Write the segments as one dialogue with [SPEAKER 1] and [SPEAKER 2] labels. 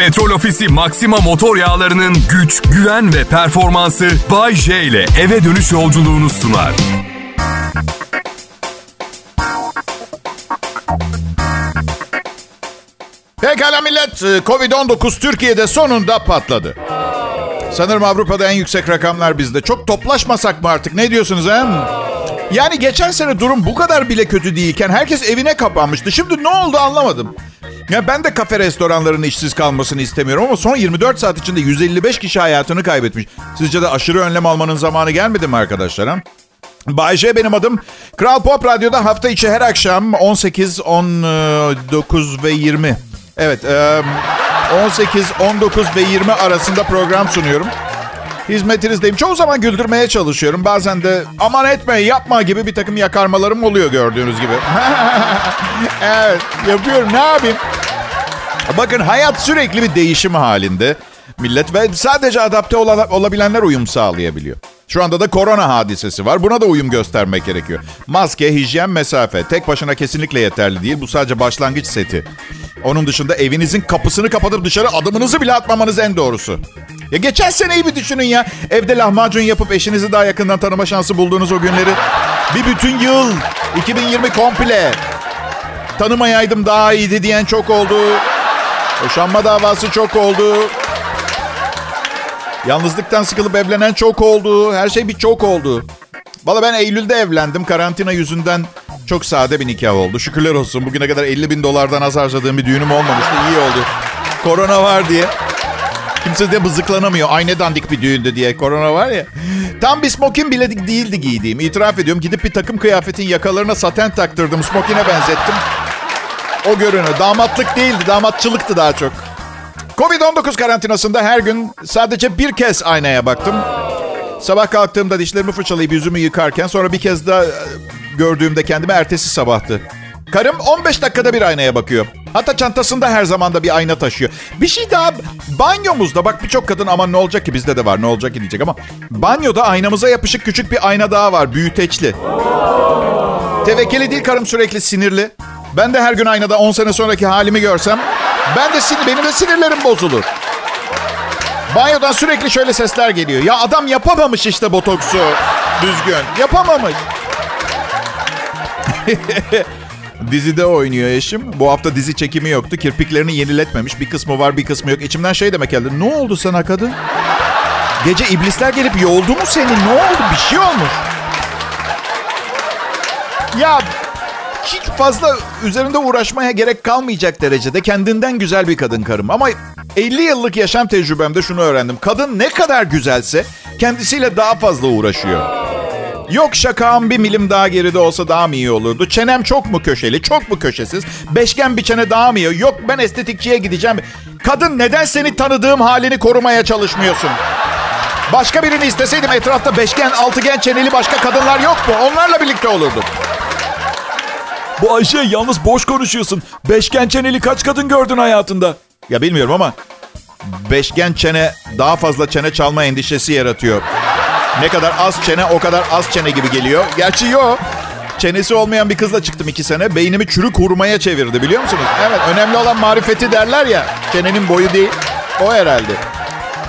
[SPEAKER 1] Petrol Ofisi Maxima motor yağlarının güç, güven ve performansı Bay J ile eve dönüş yolculuğunu sunar.
[SPEAKER 2] Pekala millet, e, Covid-19 Türkiye'de sonunda patladı. Sanırım Avrupa'da en yüksek rakamlar bizde. Çok toplaşmasak mı artık? Ne diyorsunuz he? Yani geçen sene durum bu kadar bile kötü değilken herkes evine kapanmıştı. Şimdi ne oldu anlamadım. Ya ben de kafe restoranların işsiz kalmasını istemiyorum ama son 24 saat içinde 155 kişi hayatını kaybetmiş. Sizce de aşırı önlem almanın zamanı gelmedi mi arkadaşlar? Ha? Bay J benim adım. Kral Pop Radyo'da hafta içi her akşam 18, 19 ve 20. Evet, 18, 19 ve 20 arasında program sunuyorum. Hizmetinizdeyim. Çoğu zaman güldürmeye çalışıyorum. Bazen de aman etme yapma gibi bir takım yakarmalarım oluyor gördüğünüz gibi. evet yapıyorum ne yapayım. Bakın hayat sürekli bir değişim halinde. Millet ve sadece adapte olabilenler uyum sağlayabiliyor. Şu anda da korona hadisesi var. Buna da uyum göstermek gerekiyor. Maske, hijyen, mesafe. Tek başına kesinlikle yeterli değil. Bu sadece başlangıç seti. Onun dışında evinizin kapısını kapatıp dışarı adımınızı bile atmamanız en doğrusu. Ya geçen seneyi bir düşünün ya. Evde lahmacun yapıp eşinizi daha yakından tanıma şansı bulduğunuz o günleri. Bir bütün yıl. 2020 komple. Tanımayaydım daha iyiydi diyen çok oldu. Boşanma davası çok oldu. Yalnızlıktan sıkılıp evlenen çok oldu. Her şey bir çok oldu. Valla ben Eylül'de evlendim. Karantina yüzünden çok sade bir nikah oldu. Şükürler olsun. Bugüne kadar 50 bin dolardan az harcadığım bir düğünüm olmamıştı. İyi oldu. Korona var diye. Kimse de bızıklanamıyor. Ay dandik bir düğündü diye. Korona var ya. Tam bir smokin bile değildi giydiğim. İtiraf ediyorum. Gidip bir takım kıyafetin yakalarına saten taktırdım. Smokine benzettim. O görünü. Damatlık değildi. Damatçılıktı daha çok. Covid-19 karantinasında her gün sadece bir kez aynaya baktım. Sabah kalktığımda dişlerimi fırçalayıp yüzümü yıkarken sonra bir kez daha gördüğümde kendime ertesi sabahtı. Karım 15 dakikada bir aynaya bakıyor. Hatta çantasında her zaman da bir ayna taşıyor. Bir şey daha banyomuzda bak birçok kadın ama ne olacak ki bizde de var ne olacak ki diyecek ama banyoda aynamıza yapışık küçük bir ayna daha var büyüteçli. Tevekkeli değil karım sürekli sinirli. Ben de her gün aynada 10 sene sonraki halimi görsem ben de sinir, benim de sinirlerim bozulur. Banyodan sürekli şöyle sesler geliyor. Ya adam yapamamış işte botoksu düzgün. Yapamamış. Dizide oynuyor eşim. Bu hafta dizi çekimi yoktu. Kirpiklerini yeniletmemiş. Bir kısmı var bir kısmı yok. İçimden şey demek geldi. Ne oldu sana kadın? Gece iblisler gelip yoldu mu seni? Ne oldu? Bir şey olmuş. Ya hiç fazla üzerinde uğraşmaya gerek kalmayacak derecede kendinden güzel bir kadın karım. Ama 50 yıllık yaşam tecrübemde şunu öğrendim. Kadın ne kadar güzelse kendisiyle daha fazla uğraşıyor. Yok şakam bir milim daha geride olsa daha mı iyi olurdu? Çenem çok mu köşeli, çok mu köşesiz? Beşgen bir çene daha mı iyi? Yok ben estetikçiye gideceğim. Kadın neden seni tanıdığım halini korumaya çalışmıyorsun? Başka birini isteseydim etrafta beşgen, altıgen çeneli başka kadınlar yok mu? Onlarla birlikte olurdum.
[SPEAKER 3] Bu Ayşe yalnız boş konuşuyorsun. Beşgen çeneli kaç kadın gördün hayatında?
[SPEAKER 2] Ya bilmiyorum ama beşgen çene daha fazla çene çalma endişesi yaratıyor. Ne kadar az çene o kadar az çene gibi geliyor. Gerçi yok. Çenesi olmayan bir kızla çıktım iki sene. Beynimi çürük hurmaya çevirdi biliyor musunuz? Evet önemli olan marifeti derler ya. Çenenin boyu değil. O herhalde.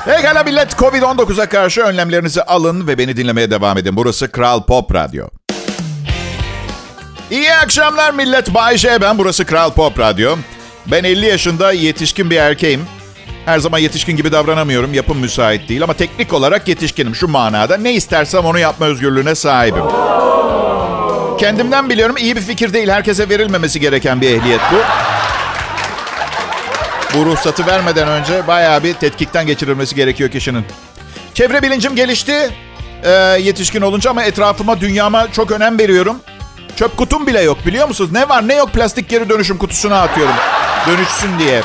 [SPEAKER 2] Pekala millet Covid-19'a karşı önlemlerinizi alın ve beni dinlemeye devam edin. Burası Kral Pop Radyo. İyi akşamlar millet. Bay J ben. Burası Kral Pop Radyo. Ben 50 yaşında yetişkin bir erkeğim. Her zaman yetişkin gibi davranamıyorum. Yapım müsait değil ama teknik olarak yetişkinim. Şu manada ne istersem onu yapma özgürlüğüne sahibim. Kendimden biliyorum iyi bir fikir değil. Herkese verilmemesi gereken bir ehliyet bu. Bu ruhsatı vermeden önce bayağı bir tetkikten geçirilmesi gerekiyor kişinin. Çevre bilincim gelişti e, yetişkin olunca ama etrafıma, dünyama çok önem veriyorum. Çöp kutum bile yok biliyor musunuz? Ne var ne yok plastik geri dönüşüm kutusuna atıyorum. Dönüşsün diye.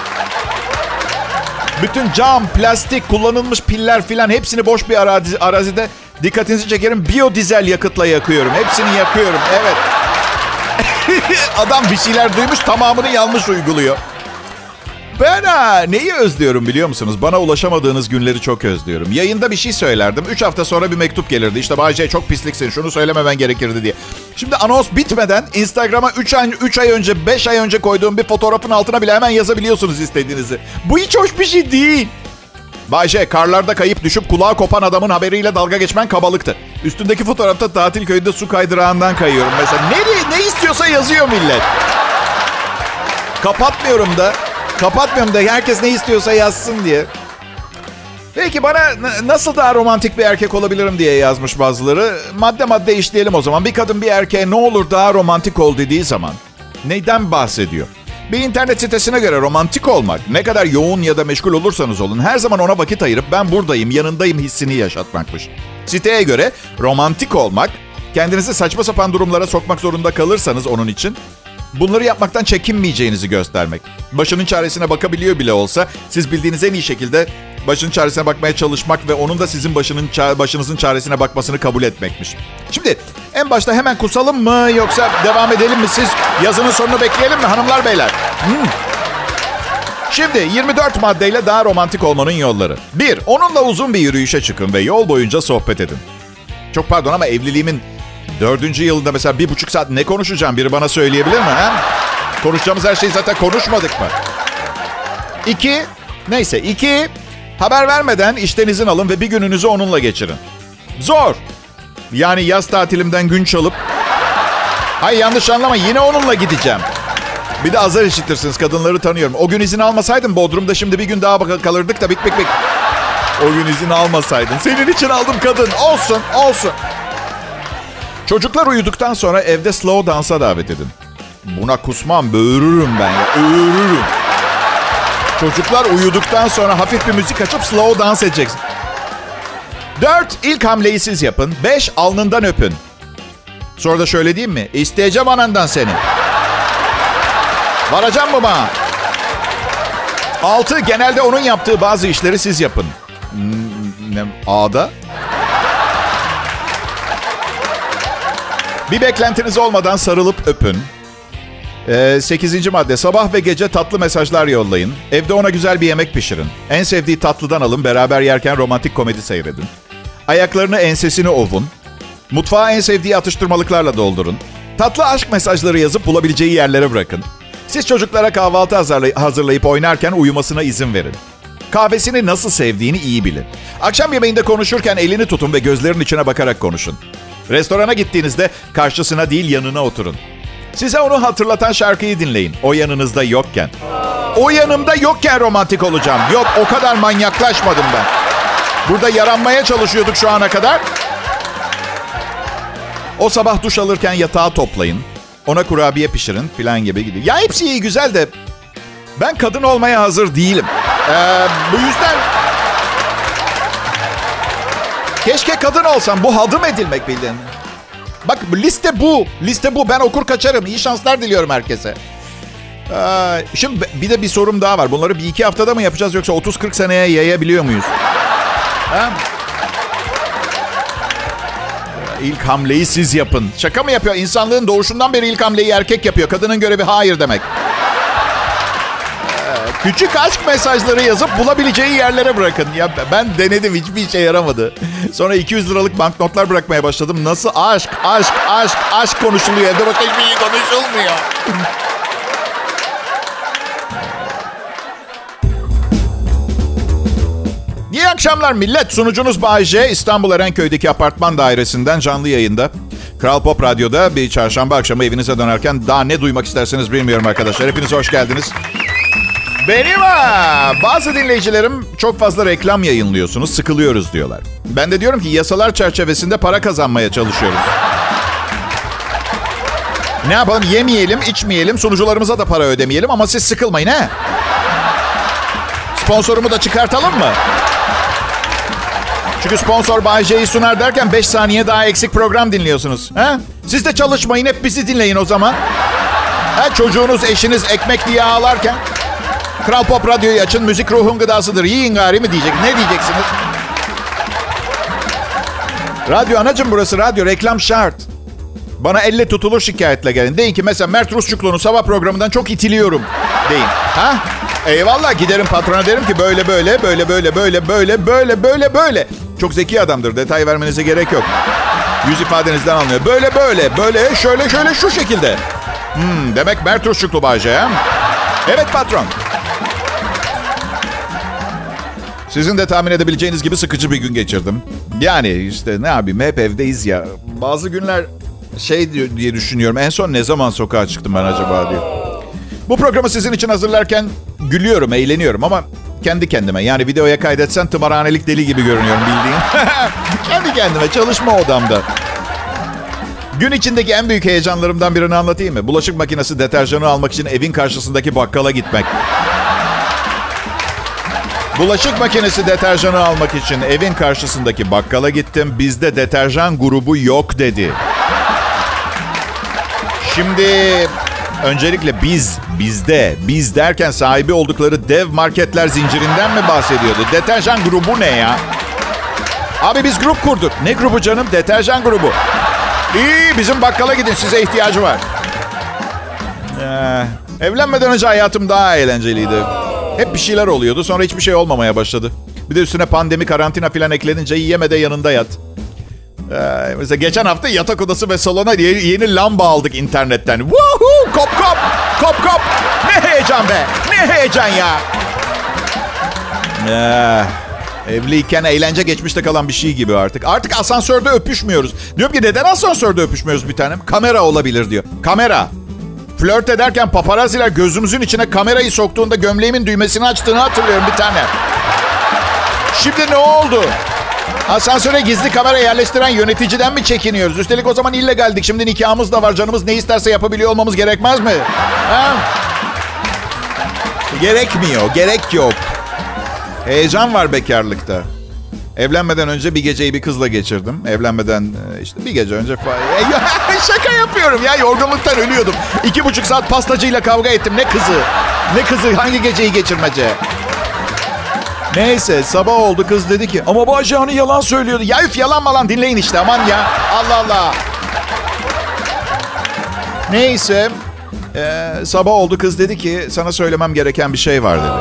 [SPEAKER 2] Bütün cam, plastik, kullanılmış piller filan hepsini boş bir arazi, arazide dikkatinizi çekerim. Biyodizel yakıtla yakıyorum. Hepsini yakıyorum. Evet. Adam bir şeyler duymuş tamamını yanlış uyguluyor. Ben ha, neyi özlüyorum biliyor musunuz? Bana ulaşamadığınız günleri çok özlüyorum. Yayında bir şey söylerdim. 3 hafta sonra bir mektup gelirdi. İşte Bayce çok pisliksin şunu söylememen gerekirdi diye. Şimdi anons bitmeden Instagram'a 3 ay, 3 ay önce 5 ay önce koyduğum bir fotoğrafın altına bile hemen yazabiliyorsunuz istediğinizi. Bu hiç hoş bir şey değil. Bayce karlarda kayıp düşüp kulağı kopan adamın haberiyle dalga geçmen kabalıktı. Üstündeki fotoğrafta tatil köyünde su kaydırağından kayıyorum mesela. Ne, ne istiyorsa yazıyor millet. Kapatmıyorum da. Kapatmıyorum da herkes ne istiyorsa yazsın diye. Peki bana nasıl daha romantik bir erkek olabilirim diye yazmış bazıları. Madde madde işleyelim o zaman. Bir kadın bir erkeğe ne olur daha romantik ol dediği zaman neyden bahsediyor? Bir internet sitesine göre romantik olmak, ne kadar yoğun ya da meşgul olursanız olun, her zaman ona vakit ayırıp ben buradayım, yanındayım hissini yaşatmakmış. Siteye göre romantik olmak, kendinizi saçma sapan durumlara sokmak zorunda kalırsanız onun için bunları yapmaktan çekinmeyeceğinizi göstermek. Başının çaresine bakabiliyor bile olsa siz bildiğiniz en iyi şekilde başının çaresine bakmaya çalışmak ve onun da sizin başının başınızın çaresine bakmasını kabul etmekmiş. Şimdi en başta hemen kusalım mı yoksa devam edelim mi? Siz yazının sonunu bekleyelim mi hanımlar beyler? Hmm. Şimdi 24 maddeyle daha romantik olmanın yolları. 1. Onunla uzun bir yürüyüşe çıkın ve yol boyunca sohbet edin. Çok pardon ama evliliğimin dördüncü yılında mesela bir buçuk saat ne konuşacağım biri bana söyleyebilir mi? He? Konuşacağımız her şeyi zaten konuşmadık mı? İki, neyse iki, haber vermeden işten izin alın ve bir gününüzü onunla geçirin. Zor. Yani yaz tatilimden gün çalıp... Hayır yanlış anlama yine onunla gideceğim. Bir de azar işitirsiniz kadınları tanıyorum. O gün izin almasaydım Bodrum'da şimdi bir gün daha kalırdık da bik bik bik. O gün izin almasaydın. Senin için aldım kadın. Olsun olsun. Çocuklar uyuduktan sonra evde slow dansa davet edin. Buna kusmam, böğürürüm ben ya. Öğürürüm. Çocuklar uyuduktan sonra hafif bir müzik açıp slow dans edeceksin. Dört, ilk hamleyi siz yapın. Beş, alnından öpün. Sonra da şöyle diyeyim mi? İsteyeceğim anandan seni. Varacağım mı bana? Altı, genelde onun yaptığı bazı işleri siz yapın. Ne, A'da? Bir beklentiniz olmadan sarılıp öpün. Ee, 8. madde sabah ve gece tatlı mesajlar yollayın. Evde ona güzel bir yemek pişirin. En sevdiği tatlıdan alın beraber yerken romantik komedi seyredin. Ayaklarını ensesini ovun. Mutfağı en sevdiği atıştırmalıklarla doldurun. Tatlı aşk mesajları yazıp bulabileceği yerlere bırakın. Siz çocuklara kahvaltı hazırlayıp oynarken uyumasına izin verin. Kahvesini nasıl sevdiğini iyi bilin. Akşam yemeğinde konuşurken elini tutun ve gözlerinin içine bakarak konuşun. Restorana gittiğinizde karşısına değil yanına oturun. Size onu hatırlatan şarkıyı dinleyin. O yanınızda yokken. O yanımda yokken romantik olacağım. Yok o kadar manyaklaşmadım ben. Burada yaranmaya çalışıyorduk şu ana kadar. O sabah duş alırken yatağı toplayın. Ona kurabiye pişirin filan gibi gidiyor. Ya hepsi iyi güzel de ben kadın olmaya hazır değilim. Ee, bu yüzden keşke kadın olsam. Bu hadım edilmek bildiğin. Bak liste bu. Liste bu. Ben okur kaçarım. İyi şanslar diliyorum herkese. Ee, şimdi bir de bir sorum daha var. Bunları bir iki haftada mı yapacağız yoksa 30-40 seneye yayabiliyor muyuz? Ha? İlk hamleyi siz yapın. Şaka mı yapıyor? İnsanlığın doğuşundan beri ilk hamleyi erkek yapıyor. Kadının görevi hayır demek. Küçük aşk mesajları yazıp bulabileceği yerlere bırakın. Ya ben denedim hiçbir işe yaramadı. Sonra 200 liralık banknotlar bırakmaya başladım. Nasıl aşk, aşk, aşk, aşk konuşuluyor. Evde bak hiçbir şey konuşulmuyor. İyi akşamlar millet. Sunucunuz Bay J. İstanbul Erenköy'deki apartman dairesinden canlı yayında. Kral Pop Radyo'da bir çarşamba akşamı evinize dönerken daha ne duymak isterseniz bilmiyorum arkadaşlar. Hepiniz hoş geldiniz. Benim ha. Bazı dinleyicilerim çok fazla reklam yayınlıyorsunuz, sıkılıyoruz diyorlar. Ben de diyorum ki yasalar çerçevesinde para kazanmaya çalışıyoruz. Ne yapalım? Yemeyelim, içmeyelim, sunucularımıza da para ödemeyelim ama siz sıkılmayın he. Sponsorumu da çıkartalım mı? Çünkü sponsor Bay J'yi sunar derken 5 saniye daha eksik program dinliyorsunuz. He? Siz de çalışmayın, hep bizi dinleyin o zaman. Ha, çocuğunuz, eşiniz ekmek diye ağlarken Kral Pop Radyo'yu açın. Müzik ruhun gıdasıdır. Yiyin gari mi diyecek. Ne diyeceksiniz? Radyo anacım burası radyo. Reklam şart. Bana elle tutulur şikayetle gelin. Deyin ki mesela Mert Rusçuklu'nun sabah programından çok itiliyorum. Deyin. Ha? Eyvallah giderim patrona derim ki böyle böyle böyle böyle böyle böyle böyle böyle böyle. Çok zeki adamdır. Detay vermenize gerek yok. Yüz ifadenizden anlıyor. Böyle böyle böyle şöyle şöyle şu şekilde. Hmm, demek Mert Uçuklu Bayce ha? Evet patron. Sizin de tahmin edebileceğiniz gibi sıkıcı bir gün geçirdim. Yani işte ne yapayım hep evdeyiz ya. Bazı günler şey diye düşünüyorum. En son ne zaman sokağa çıktım ben acaba diye. Bu programı sizin için hazırlarken gülüyorum, eğleniyorum ama kendi kendime. Yani videoya kaydetsen tımarhanelik deli gibi görünüyorum bildiğin. kendi kendime çalışma odamda. Gün içindeki en büyük heyecanlarımdan birini anlatayım mı? Bulaşık makinesi deterjanı almak için evin karşısındaki bakkala gitmek. Bulaşık makinesi deterjanı almak için evin karşısındaki bakkala gittim. Bizde deterjan grubu yok dedi. Şimdi öncelikle biz, bizde, biz derken sahibi oldukları dev marketler zincirinden mi bahsediyordu? Deterjan grubu ne ya? Abi biz grup kurduk. Ne grubu canım? Deterjan grubu. İyi bizim bakkala gidin size ihtiyacı var. Ee, evlenmeden önce hayatım daha eğlenceliydi. Hep bir şeyler oluyordu sonra hiçbir şey olmamaya başladı. Bir de üstüne pandemi karantina falan eklenince yeme de yanında yat. Ee, mesela geçen hafta yatak odası ve salona yeni, lamba aldık internetten. Woohoo! Kop kop! Kop kop! Ne heyecan be! Ne heyecan ya! Ee, evliyken eğlence geçmişte kalan bir şey gibi artık. Artık asansörde öpüşmüyoruz. Diyorum ki neden asansörde öpüşmüyoruz bir tanem? Kamera olabilir diyor. Kamera. Flört ederken paparaziler gözümüzün içine kamerayı soktuğunda gömleğimin düğmesini açtığını hatırlıyorum bir tane. Şimdi ne oldu? Asansöre gizli kamera yerleştiren yöneticiden mi çekiniyoruz? Üstelik o zaman illegaldik. Şimdi nikahımız da var. Canımız ne isterse yapabiliyor olmamız gerekmez mi? Ha? Gerekmiyor. Gerek yok. Heyecan var bekarlıkta. Evlenmeden önce bir geceyi bir kızla geçirdim. Evlenmeden e, işte bir gece önce falan. Şaka yapıyorum ya yorgunluktan ölüyordum. İki buçuk saat pastacıyla kavga ettim. Ne kızı? Ne kızı? Hangi geceyi geçirmece? Neyse sabah oldu kız dedi ki
[SPEAKER 3] Ama Bayce hani yalan söylüyordu.
[SPEAKER 2] ya üf yalan malan dinleyin işte aman ya. Allah Allah. Neyse e, sabah oldu kız dedi ki sana söylemem gereken bir şey var dedi.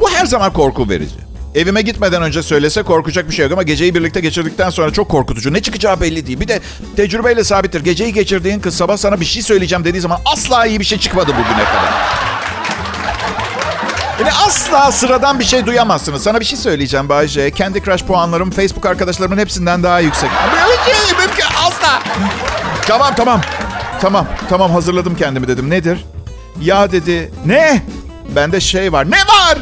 [SPEAKER 2] Bu her zaman korku verici. Evime gitmeden önce söylese korkacak bir şey yok ama geceyi birlikte geçirdikten sonra çok korkutucu. Ne çıkacağı belli değil. Bir de tecrübeyle sabittir. Geceyi geçirdiğin kız sabah sana bir şey söyleyeceğim dediği zaman asla iyi bir şey çıkmadı bugüne kadar. Yani asla sıradan bir şey duyamazsınız. Sana bir şey söyleyeceğim Bayce. Candy Crush puanlarım Facebook arkadaşlarımın hepsinden daha yüksek. Asla. Tamam tamam. Tamam tamam hazırladım kendimi dedim. Nedir? Ya dedi. Ne? Bende şey var. Ne var?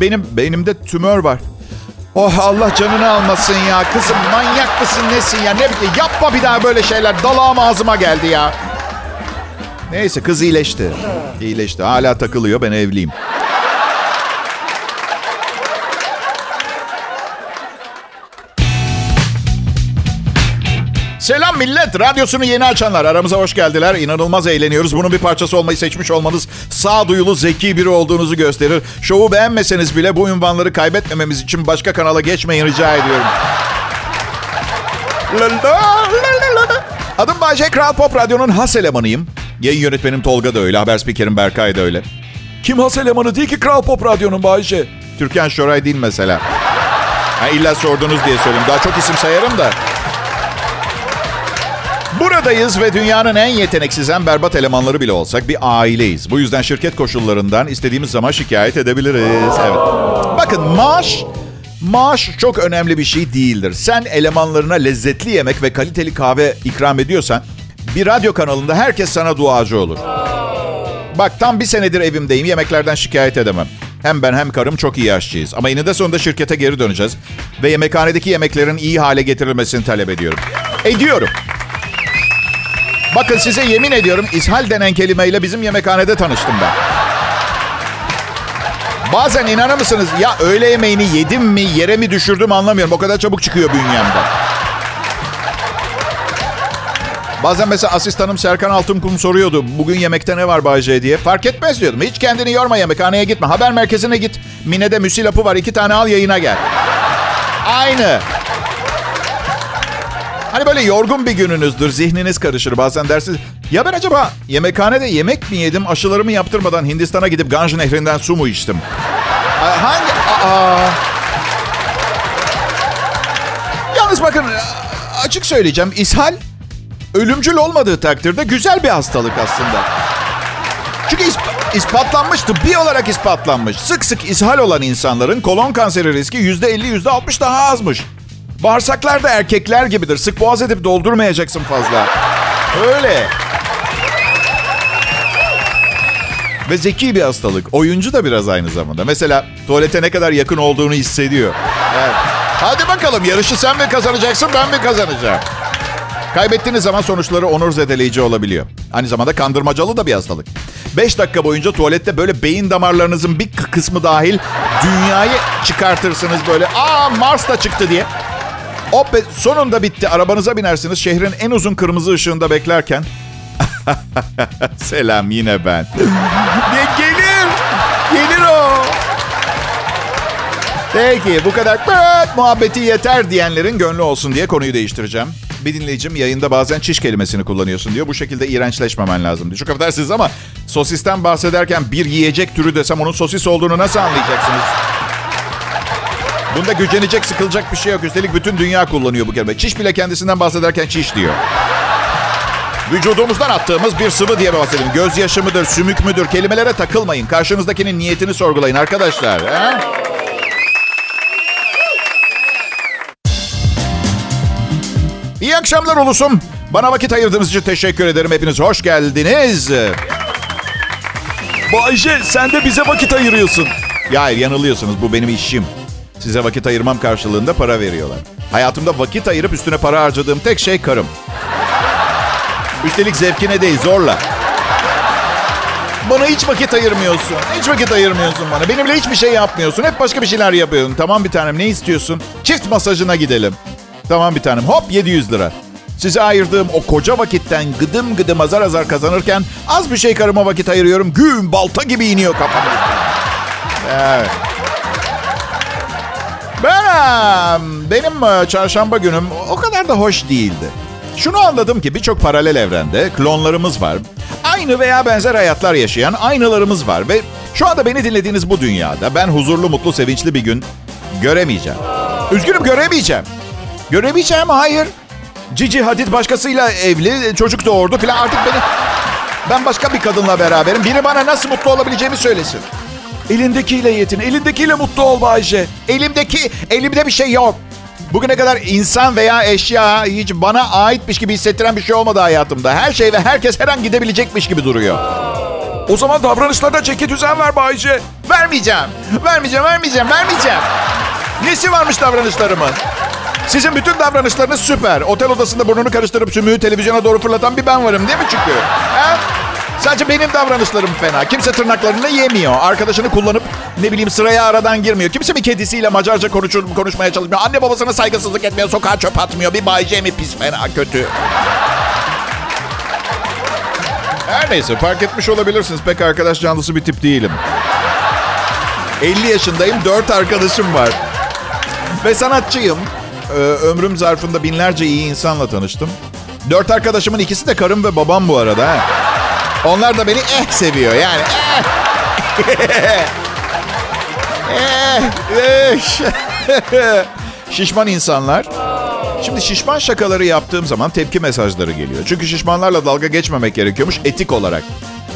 [SPEAKER 2] Benim beynimde tümör var. Oh Allah canını almasın ya. Kızım manyak mısın nesin ya? Ne bileyim yapma bir daha böyle şeyler. Dalağım ağzıma geldi ya. Neyse kız iyileşti. İyileşti. Hala takılıyor. Ben evliyim. Selam millet. Radyosunu yeni açanlar. Aramıza hoş geldiler. İnanılmaz eğleniyoruz. Bunun bir parçası olmayı seçmiş olmanız sağduyulu, zeki biri olduğunuzu gösterir. Şovu beğenmeseniz bile bu ünvanları kaybetmememiz için başka kanala geçmeyin rica ediyorum. Adım Bayce Kral Pop Radyo'nun has elemanıyım. Yayın yönetmenim Tolga da öyle. Haber spikerim Berkay da öyle.
[SPEAKER 3] Kim has elemanı değil ki Kral Pop Radyo'nun Bayce.
[SPEAKER 2] Türkan Şoray değil mesela. Ha, illa sordunuz diye söyleyeyim. Daha çok isim sayarım da. Buradayız ve dünyanın en yeteneksiz, en berbat elemanları bile olsak bir aileyiz. Bu yüzden şirket koşullarından istediğimiz zaman şikayet edebiliriz. Evet. Bakın maaş, maaş çok önemli bir şey değildir. Sen elemanlarına lezzetli yemek ve kaliteli kahve ikram ediyorsan bir radyo kanalında herkes sana duacı olur. Bak tam bir senedir evimdeyim. Yemeklerden şikayet edemem. Hem ben hem karım çok iyi aşçıyız. Ama yine de sonunda şirkete geri döneceğiz. Ve yemekhanedeki yemeklerin iyi hale getirilmesini talep ediyorum. Ediyorum. Bakın size yemin ediyorum ishal denen kelimeyle bizim yemekhanede tanıştım ben. Bazen inanır mısınız ya öğle yemeğini yedim mi yere mi düşürdüm anlamıyorum. O kadar çabuk çıkıyor bünyemden. Bazen mesela asistanım Serkan Altınkum soruyordu. Bugün yemekte ne var Bayce diye. Fark etmez diyordum. Hiç kendini yorma yemekhaneye gitme. Haber merkezine git. Mine'de müsilapı var. iki tane al yayına gel. Aynı. Hani böyle yorgun bir gününüzdür. Zihniniz karışır. Bazen dersiniz Ya ben acaba yemekhanede yemek mi yedim, aşılarımı yaptırmadan Hindistan'a gidip Ganj Nehri'nden su mu içtim? Hangi... Aa. Yalnız bakın açık söyleyeceğim. ishal ölümcül olmadığı takdirde güzel bir hastalık aslında. Çünkü isp- ispatlanmış, tıbbi olarak ispatlanmış. Sık sık ishal olan insanların kolon kanseri riski %50, %60 daha azmış. Bağırsaklar da erkekler gibidir. Sık boğaz edip doldurmayacaksın fazla. Öyle. Ve zeki bir hastalık. Oyuncu da biraz aynı zamanda. Mesela tuvalete ne kadar yakın olduğunu hissediyor. Evet. Hadi bakalım yarışı sen mi kazanacaksın ben mi kazanacağım? Kaybettiğiniz zaman sonuçları onur zedeleyici olabiliyor. Aynı zamanda kandırmacalı da bir hastalık. 5 dakika boyunca tuvalette böyle beyin damarlarınızın bir kısmı dahil dünyayı çıkartırsınız böyle. Aa Mars da çıktı diye. Be, sonunda bitti. Arabanıza binersiniz. Şehrin en uzun kırmızı ışığında beklerken. Selam yine ben. Ne gelir. Gelir o. Peki bu kadar muhabbeti yeter diyenlerin gönlü olsun diye konuyu değiştireceğim. Bir dinleyicim yayında bazen çiş kelimesini kullanıyorsun diyor. Bu şekilde iğrençleşmemen lazım diyor. Çok affedersiniz ama sosisten bahsederken bir yiyecek türü desem onun sosis olduğunu nasıl anlayacaksınız? Bunda gücenecek, sıkılacak bir şey yok. Üstelik bütün dünya kullanıyor bu kelime. Çiş bile kendisinden bahsederken çiş diyor. Vücudumuzdan attığımız bir sıvı diye bahsedelim. Gözyaşı mıdır, sümük müdür? Kelimelere takılmayın. Karşınızdakinin niyetini sorgulayın arkadaşlar. He? İyi akşamlar ulusum. Bana vakit ayırdığınız için teşekkür ederim. Hepiniz hoş geldiniz.
[SPEAKER 3] Bayce sen de bize vakit ayırıyorsun.
[SPEAKER 2] Ya hayır yanılıyorsunuz. Bu benim işim. Size vakit ayırmam karşılığında para veriyorlar. Hayatımda vakit ayırıp üstüne para harcadığım tek şey karım. Üstelik zevkine değil zorla. Bana hiç vakit ayırmıyorsun. Hiç vakit ayırmıyorsun bana. Benimle hiçbir şey yapmıyorsun. Hep başka bir şeyler yapıyorsun. Tamam bir tanem ne istiyorsun? Çift masajına gidelim. Tamam bir tanem. Hop 700 lira. Size ayırdığım o koca vakitten gıdım gıdım azar azar kazanırken az bir şey karıma vakit ayırıyorum. Gün balta gibi iniyor kafama. Evet. Ben, benim e, çarşamba günüm o kadar da hoş değildi. Şunu anladım ki birçok paralel evrende klonlarımız var. Aynı veya benzer hayatlar yaşayan aynılarımız var ve şu anda beni dinlediğiniz bu dünyada ben huzurlu, mutlu, sevinçli bir gün göremeyeceğim. Üzgünüm göremeyeceğim. Göremeyeceğim hayır. Cici Hadid başkasıyla evli, çocuk doğurdu falan artık beni... Ben başka bir kadınla beraberim. Biri bana nasıl mutlu olabileceğimi söylesin.
[SPEAKER 3] Elindekiyle yetin. Elindekiyle mutlu ol Bayce.
[SPEAKER 2] Elimdeki, elimde bir şey yok. Bugüne kadar insan veya eşya hiç bana aitmiş gibi hissettiren bir şey olmadı hayatımda. Her şey ve herkes her an gidebilecekmiş gibi duruyor.
[SPEAKER 3] O zaman davranışlarda çeki düzen ver Bayce.
[SPEAKER 2] Vermeyeceğim. Vermeyeceğim, vermeyeceğim, vermeyeceğim. Nesi varmış davranışlarımın? Sizin bütün davranışlarınız süper. Otel odasında burnunu karıştırıp sümüğü televizyona doğru fırlatan bir ben varım değil mi çünkü? Ha? Sadece benim davranışlarım fena. Kimse tırnaklarını yemiyor. Arkadaşını kullanıp ne bileyim sıraya aradan girmiyor. Kimse bir kedisiyle Macarca konuşur, konuşmaya çalışmıyor. Anne babasına saygısızlık etmiyor. Sokağa çöp atmıyor. Bir Bay mi pis fena kötü. Her neyse fark etmiş olabilirsiniz. Pek arkadaş canlısı bir tip değilim. 50 yaşındayım. 4 arkadaşım var. Ve sanatçıyım. Ee, ömrüm zarfında binlerce iyi insanla tanıştım. Dört arkadaşımın ikisi de karım ve babam bu arada. Ha. Onlar da beni eh seviyor yani. Eh. eh, eh. Şişman insanlar. Şimdi şişman şakaları yaptığım zaman tepki mesajları geliyor. Çünkü şişmanlarla dalga geçmemek gerekiyormuş etik olarak.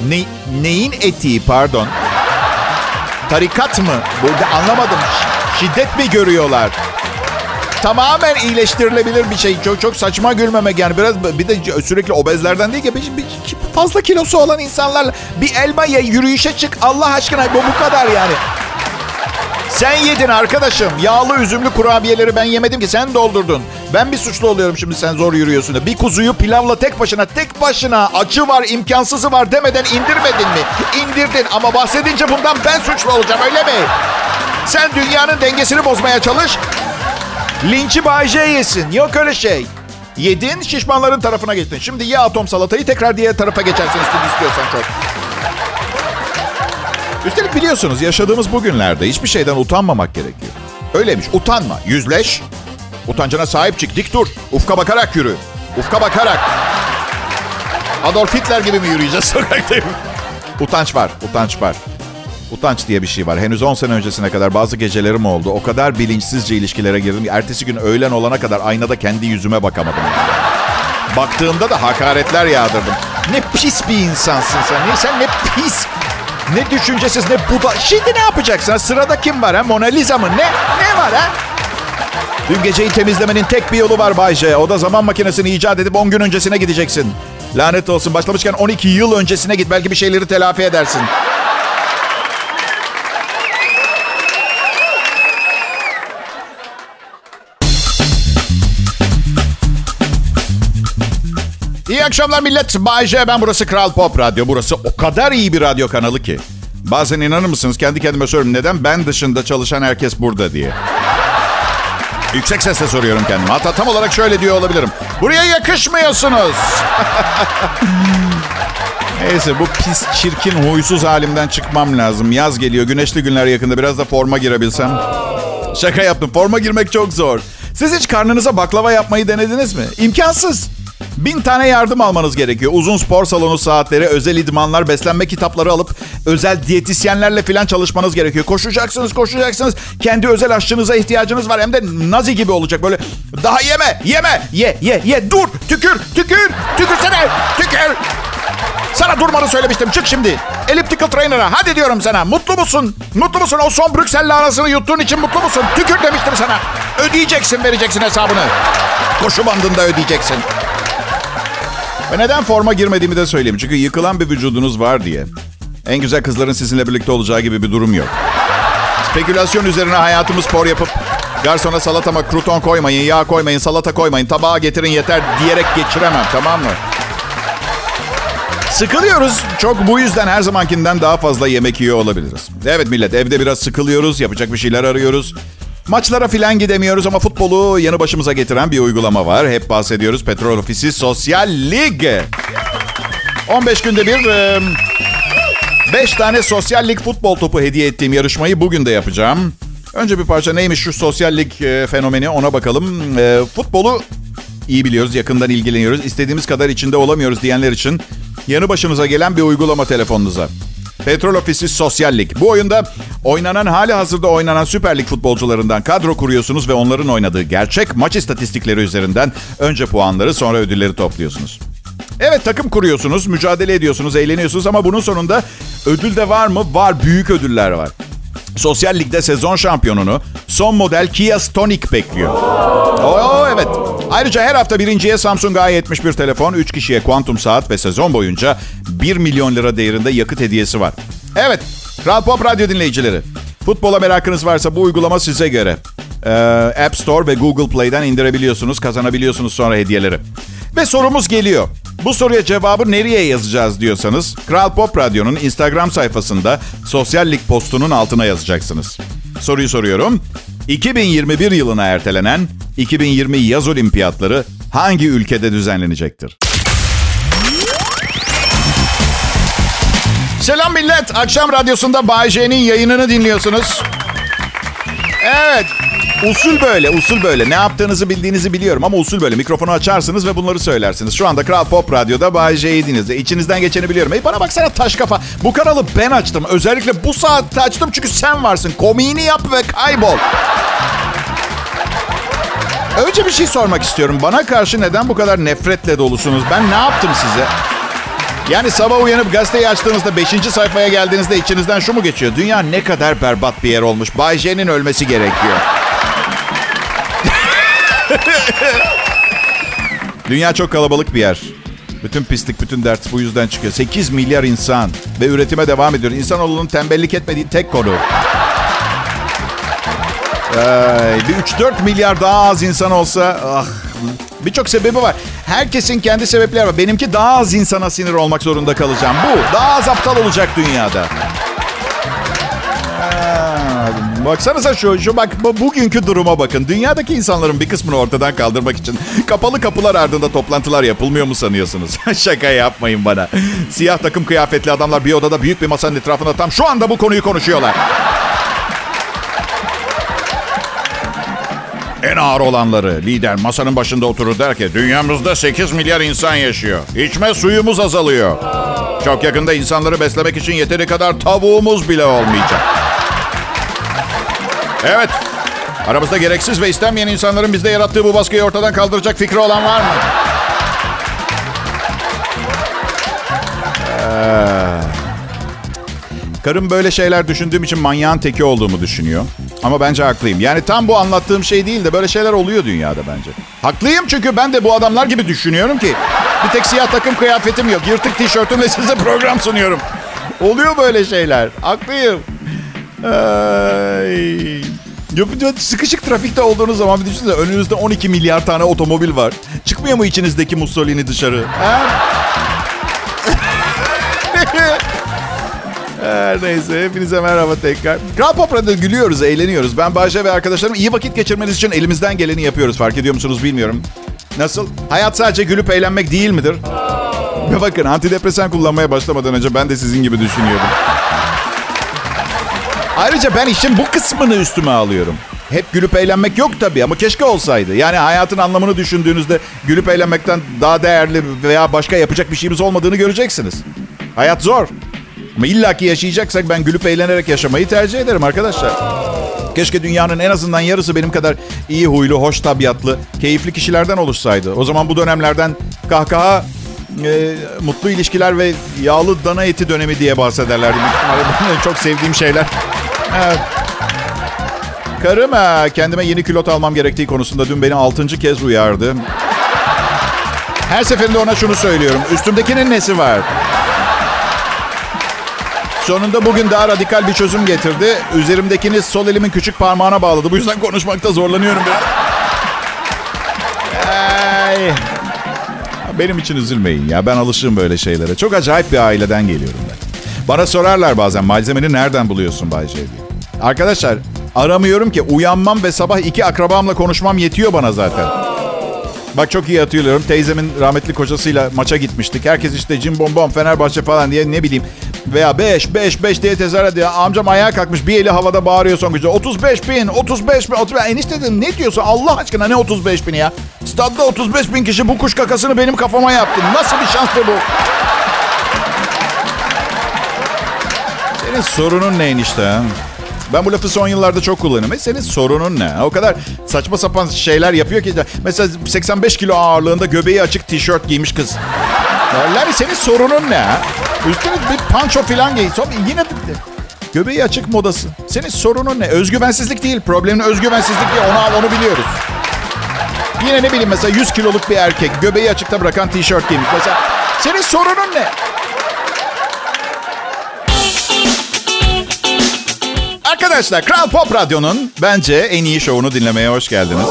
[SPEAKER 2] Ne, neyin etiği pardon? Tarikat mı? Burada anlamadım. Şiddet mi görüyorlar? Tamamen iyileştirilebilir bir şey. Çok çok saçma gülmemek yani. Biraz bir de sürekli obezlerden değil ki bir, bir, fazla kilosu olan insanlarla bir elma ye, yürüyüşe çık. Allah aşkına bu bu kadar yani. Sen yedin arkadaşım. Yağlı üzümlü kurabiyeleri ben yemedim ki sen doldurdun. Ben bir suçlu oluyorum şimdi sen zor yürüyorsun da. Bir kuzuyu pilavla tek başına tek başına acı var imkansızı var demeden indirmedin mi? İndirdin ama bahsedince bundan ben suçlu olacağım öyle mi? Sen dünyanın dengesini bozmaya çalış. Linçi Bayce yesin. Yok öyle şey. Yedin şişmanların tarafına geçtin. Şimdi ye atom salatayı tekrar diğer tarafa geçersin istiyorsan çok. Üstelik biliyorsunuz yaşadığımız bugünlerde hiçbir şeyden utanmamak gerekiyor. Öyleymiş. Utanma. Yüzleş. Utancına sahip çık. Dik dur. Ufka bakarak yürü. Ufka bakarak. Adolf Hitler gibi mi yürüyeceğiz sokaktayım? Utanç var, utanç var. Utanç diye bir şey var. Henüz 10 sene öncesine kadar bazı gecelerim oldu. O kadar bilinçsizce ilişkilere girdim. Ertesi gün öğlen olana kadar aynada kendi yüzüme bakamadım. Baktığımda da hakaretler yağdırdım. Ne pis bir insansın sen. Ne, sen ne pis, ne düşüncesiz, ne buda. Şimdi ne yapacaksın? Sırada kim var ha? Mona Lisa mı? Ne? Ne var ha? Dün geceyi temizlemenin tek bir yolu var Bayce. O da zaman makinesini icat edip 10 gün öncesine gideceksin. Lanet olsun. Başlamışken 12 yıl öncesine git. Belki bir şeyleri telafi edersin. Akşamlar millet. Bay J. Ben burası Kral Pop Radyo. Burası o kadar iyi bir radyo kanalı ki. Bazen inanır mısınız kendi kendime soruyorum neden ben dışında çalışan herkes burada diye. Yüksek sesle soruyorum kendime. Hatta tam olarak şöyle diyor olabilirim. Buraya yakışmıyorsunuz. Neyse bu pis, çirkin, huysuz halimden çıkmam lazım. Yaz geliyor, güneşli günler yakında. Biraz da forma girebilsem. Şaka yaptım. Forma girmek çok zor. Siz hiç karnınıza baklava yapmayı denediniz mi? İmkansız. Bin tane yardım almanız gerekiyor. Uzun spor salonu saatleri, özel idmanlar, beslenme kitapları alıp özel diyetisyenlerle falan çalışmanız gerekiyor. Koşacaksınız, koşacaksınız. Kendi özel aşçınıza ihtiyacınız var. Hem de nazi gibi olacak böyle. Daha yeme, yeme, ye, ye, ye. Dur, tükür, tükür, tükürsene, tükür. Sana durmanı söylemiştim. Çık şimdi. Elliptical trainer'a. Hadi diyorum sana. Mutlu musun? Mutlu musun? O son Brüksel'li arasını yuttuğun için mutlu musun? Tükür demiştim sana. Ödeyeceksin, vereceksin hesabını. Koşu bandında ödeyeceksin. Ve neden forma girmediğimi de söyleyeyim. Çünkü yıkılan bir vücudunuz var diye. En güzel kızların sizinle birlikte olacağı gibi bir durum yok. Spekülasyon üzerine hayatımı spor yapıp garsona salatama kruton koymayın, yağ koymayın, salata koymayın, tabağa getirin yeter diyerek geçiremem tamam mı? Sıkılıyoruz. Çok bu yüzden her zamankinden daha fazla yemek yiyor olabiliriz. Evet millet evde biraz sıkılıyoruz. Yapacak bir şeyler arıyoruz. Maçlara filan gidemiyoruz ama futbolu yanı başımıza getiren bir uygulama var. Hep bahsediyoruz. Petrol Ofisi Sosyal Lig. 15 günde bir 5 tane Sosyal Lig futbol topu hediye ettiğim yarışmayı bugün de yapacağım. Önce bir parça neymiş şu Sosyal Lig fenomeni ona bakalım. Futbolu iyi biliyoruz, yakından ilgileniyoruz. İstediğimiz kadar içinde olamıyoruz diyenler için yanı başınıza gelen bir uygulama telefonunuza. Petrol Ofisi Sosyal Lig. Bu oyunda oynanan hali hazırda oynanan Süper Lig futbolcularından kadro kuruyorsunuz ve onların oynadığı gerçek maç istatistikleri üzerinden önce puanları sonra ödülleri topluyorsunuz. Evet takım kuruyorsunuz, mücadele ediyorsunuz, eğleniyorsunuz ama bunun sonunda ödül de var mı? Var, büyük ödüller var. Sosyal Lig'de sezon şampiyonunu son model Kia Stonic bekliyor. Oo, evet. Ayrıca her hafta birinciye Samsung A71 telefon, 3 kişiye kuantum saat ve sezon boyunca 1 milyon lira değerinde yakıt hediyesi var. Evet, Kral Pop Radyo dinleyicileri. Futbola merakınız varsa bu uygulama size göre. Ee, App Store ve Google Play'den indirebiliyorsunuz, kazanabiliyorsunuz sonra hediyeleri. Ve sorumuz geliyor. Bu soruya cevabı nereye yazacağız diyorsanız Kral Pop Radyo'nun Instagram sayfasında sosyal lig postunun altına yazacaksınız. Soruyu soruyorum. 2021 yılına ertelenen 2020 yaz olimpiyatları hangi ülkede düzenlenecektir? Selam millet. Akşam radyosunda Bay J'nin yayınını dinliyorsunuz. Evet. Usul böyle, usul böyle. Ne yaptığınızı bildiğinizi biliyorum ama usul böyle. Mikrofonu açarsınız ve bunları söylersiniz. Şu anda Kral Pop Radyo'da Bay dinliyorsunuz. İçinizden geçeni biliyorum. Hey bana baksana taş kafa. Bu kanalı ben açtım. Özellikle bu saatte açtım çünkü sen varsın. Komiğini yap ve kaybol. Önce bir şey sormak istiyorum. Bana karşı neden bu kadar nefretle dolusunuz? Ben ne yaptım size? Yani sabah uyanıp gazeteyi açtığınızda 5. sayfaya geldiğinizde içinizden şu mu geçiyor? Dünya ne kadar berbat bir yer olmuş. Bay J'nin ölmesi gerekiyor. Dünya çok kalabalık bir yer. Bütün pislik, bütün dert bu yüzden çıkıyor. 8 milyar insan ve üretime devam ediyor. İnsanoğlunun tembellik etmediği tek konu. Ee, bir 3-4 milyar daha az insan olsa... Ah, Birçok sebebi var. Herkesin kendi sebepleri var. Benimki daha az insana sinir olmak zorunda kalacağım. Bu. Daha az aptal olacak dünyada. Baksanıza şu, şu bak bu, bugünkü duruma bakın. Dünyadaki insanların bir kısmını ortadan kaldırmak için kapalı kapılar ardında toplantılar yapılmıyor mu sanıyorsunuz? Şaka yapmayın bana. Siyah takım kıyafetli adamlar bir odada büyük bir masanın etrafında tam şu anda bu konuyu konuşuyorlar. En ağır olanları lider masanın başında oturur der ki dünyamızda 8 milyar insan yaşıyor. İçme suyumuz azalıyor. Çok yakında insanları beslemek için yeteri kadar tavuğumuz bile olmayacak. Evet. Aramızda gereksiz ve istenmeyen insanların bizde yarattığı bu baskıyı ortadan kaldıracak fikri olan var mı? Ee, karım böyle şeyler düşündüğüm için manyağın teki olduğumu düşünüyor. Ama bence haklıyım. Yani tam bu anlattığım şey değil de böyle şeyler oluyor dünyada bence. Haklıyım çünkü ben de bu adamlar gibi düşünüyorum ki. Bir tek siyah takım kıyafetim yok. Yırtık tişörtümle size program sunuyorum. Oluyor böyle şeyler. Haklıyım. Ay. Sıkışık trafikte olduğunuz zaman bir düşünsene önünüzde 12 milyar tane otomobil var. Çıkmıyor mu içinizdeki Mussolini dışarı? Her neyse hepinize merhaba tekrar. Kral Pop Radyo'da gülüyoruz, eğleniyoruz. Ben Bayce ve arkadaşlarım iyi vakit geçirmeniz için elimizden geleni yapıyoruz. Fark ediyor musunuz bilmiyorum. Nasıl? Hayat sadece gülüp eğlenmek değil midir? Ve bakın antidepresan kullanmaya başlamadan önce ben de sizin gibi düşünüyordum. Ayrıca ben işin bu kısmını üstüme alıyorum. Hep gülüp eğlenmek yok tabii ama keşke olsaydı. Yani hayatın anlamını düşündüğünüzde gülüp eğlenmekten daha değerli veya başka yapacak bir şeyimiz olmadığını göreceksiniz. Hayat zor. Ama illaki yaşayacaksak ben gülüp eğlenerek yaşamayı tercih ederim arkadaşlar. Keşke dünyanın en azından yarısı benim kadar iyi huylu, hoş tabiatlı, keyifli kişilerden oluşsaydı. O zaman bu dönemlerden kahkaha, e, mutlu ilişkiler ve yağlı dana eti dönemi diye bahsederlerdi. Çok sevdiğim şeyler. Evet. Karım ha, kendime yeni külot almam gerektiği konusunda dün beni altıncı kez uyardı. Her seferinde ona şunu söylüyorum. Üstümdekinin nesi var? Sonunda bugün daha radikal bir çözüm getirdi. Üzerimdekini sol elimin küçük parmağına bağladı. Bu yüzden konuşmakta zorlanıyorum biraz. Ay. Benim için üzülmeyin ya. Ben alışığım böyle şeylere. Çok acayip bir aileden geliyorum ben. Bana sorarlar bazen malzemeni nereden buluyorsun Bay J diye. Arkadaşlar aramıyorum ki uyanmam ve sabah iki akrabamla konuşmam yetiyor bana zaten. Bak çok iyi hatırlıyorum. Teyzemin rahmetli kocasıyla maça gitmiştik. Herkes işte cim bom bom Fenerbahçe falan diye ne bileyim. Veya 5 5 5 diye tezahürat ediyor. Amcam ayağa kalkmış bir eli havada bağırıyor son gücü. 35 bin 35 bin 35 bin. Enişte dedim ne diyorsun Allah aşkına ne 35 bin ya? Stadda 35 bin kişi bu kuş kakasını benim kafama yaptı. Nasıl bir şanstı bu? Senin sorunun ne enişte? Ben bu lafı son yıllarda çok kullanıyorum. E senin sorunun ne? O kadar saçma sapan şeyler yapıyor ki. Mesela 85 kilo ağırlığında göbeği açık tişört giymiş kız. Larry senin sorunun ne? Üstüne bir panço falan giy. Yine göbeği açık modası. Senin sorunun ne? Özgüvensizlik değil. Problemin özgüvensizlik değil. Onu al onu biliyoruz. Yine ne bileyim mesela 100 kiloluk bir erkek göbeği açıkta bırakan tişört giymiş. Mesela senin sorunun ne? Arkadaşlar Kral Pop Radyo'nun bence en iyi şovunu dinlemeye hoş geldiniz.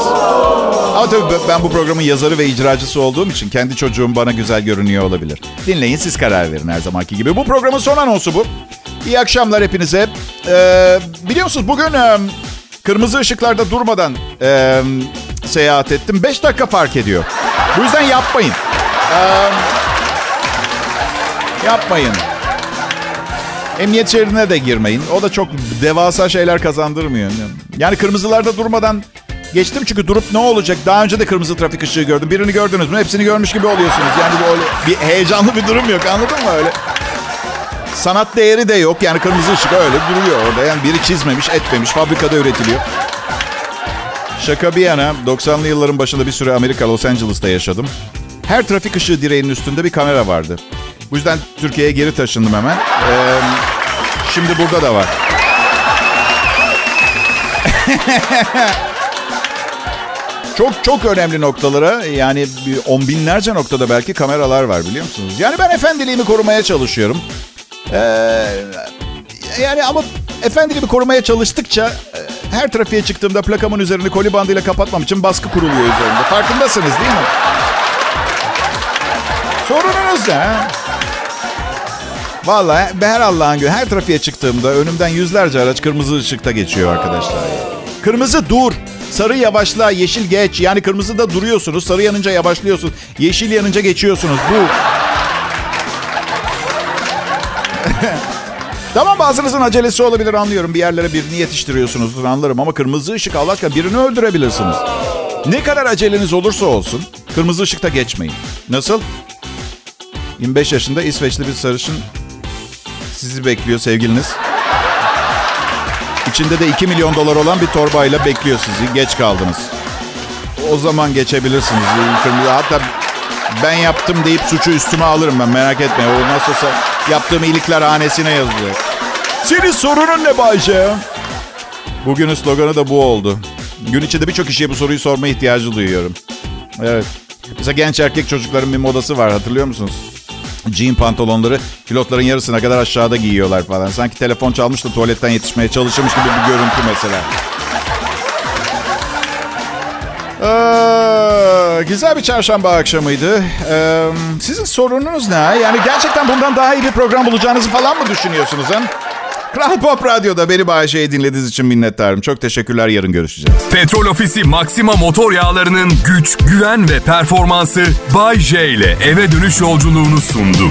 [SPEAKER 2] Ama tabii ben bu programın yazarı ve icracısı olduğum için kendi çocuğum bana güzel görünüyor olabilir. Dinleyin siz karar verin her zamanki gibi. Bu programın son anonsu bu. İyi akşamlar hepinize. Ee, biliyorsunuz bugün e, kırmızı ışıklarda durmadan e, seyahat ettim. 5 dakika fark ediyor. Bu yüzden yapmayın. Ee, yapmayın. Emniyet şeridine de girmeyin. O da çok devasa şeyler kazandırmıyor. Yani kırmızılarda durmadan geçtim çünkü durup ne olacak? Daha önce de kırmızı trafik ışığı gördüm. Birini gördünüz mü? Hepsini görmüş gibi oluyorsunuz. Yani böyle bir heyecanlı bir durum yok. Anladın mı öyle? Sanat değeri de yok. Yani kırmızı ışık öyle duruyor orada. Yani biri çizmemiş, etmemiş. Fabrikada üretiliyor. Şaka bir yana 90'lı yılların başında bir süre Amerika Los Angeles'ta yaşadım. Her trafik ışığı direğinin üstünde bir kamera vardı. Bu yüzden Türkiye'ye geri taşındım hemen. Ee, şimdi burada da var. çok çok önemli noktalara yani on binlerce noktada belki kameralar var biliyor musunuz? Yani ben efendiliğimi korumaya çalışıyorum. Ee, yani ama efendiliğimi korumaya çalıştıkça her trafiğe çıktığımda plakamın üzerini koli bandıyla kapatmam için baskı kuruluyor üzerinde. Farkındasınız değil mi? Sorununuz ne? Vallahi her Allah'ın günü her trafiğe çıktığımda önümden yüzlerce araç kırmızı ışıkta geçiyor arkadaşlar. Kırmızı dur. Sarı yavaşla, yeşil geç. Yani kırmızıda duruyorsunuz, sarı yanınca yavaşlıyorsunuz. Yeşil yanınca geçiyorsunuz. Bu. Tamam bazınızın acelesi olabilir anlıyorum. Bir yerlere birini yetiştiriyorsunuzdur anlarım. Ama kırmızı ışık Allah aşkına birini öldürebilirsiniz. Ne kadar aceleniz olursa olsun kırmızı ışıkta geçmeyin. Nasıl? 25 yaşında İsveçli bir sarışın sizi bekliyor sevgiliniz. İçinde de 2 milyon dolar olan bir torbayla bekliyor sizi. Geç kaldınız. O zaman geçebilirsiniz. Hatta ben yaptım deyip suçu üstüme alırım ben merak etmeyin. O nasıl olsa yaptığım iyilikler hanesine yazılacak.
[SPEAKER 3] Senin sorunun ne Bayce?
[SPEAKER 2] Bugünün sloganı da bu oldu. Gün içinde birçok kişiye bu soruyu sorma ihtiyacı duyuyorum. Evet. Mesela genç erkek çocukların bir modası var hatırlıyor musunuz? Jean pantolonları pilotların yarısına kadar aşağıda giyiyorlar falan. Sanki telefon çalmış da tuvaletten yetişmeye çalışırmış gibi bir görüntü mesela. Ee, güzel bir çarşamba akşamıydı. Ee, sizin sorununuz ne? Yani gerçekten bundan daha iyi bir program bulacağınızı falan mı düşünüyorsunuz? He? Kral Pop Radyo'da beni Bayşe'yi dinlediğiniz için minnettarım. Çok teşekkürler. Yarın görüşeceğiz.
[SPEAKER 1] Petrol Ofisi Maxima motor yağlarının güç, güven ve performansı Bay J ile eve dönüş yolculuğunu sundu.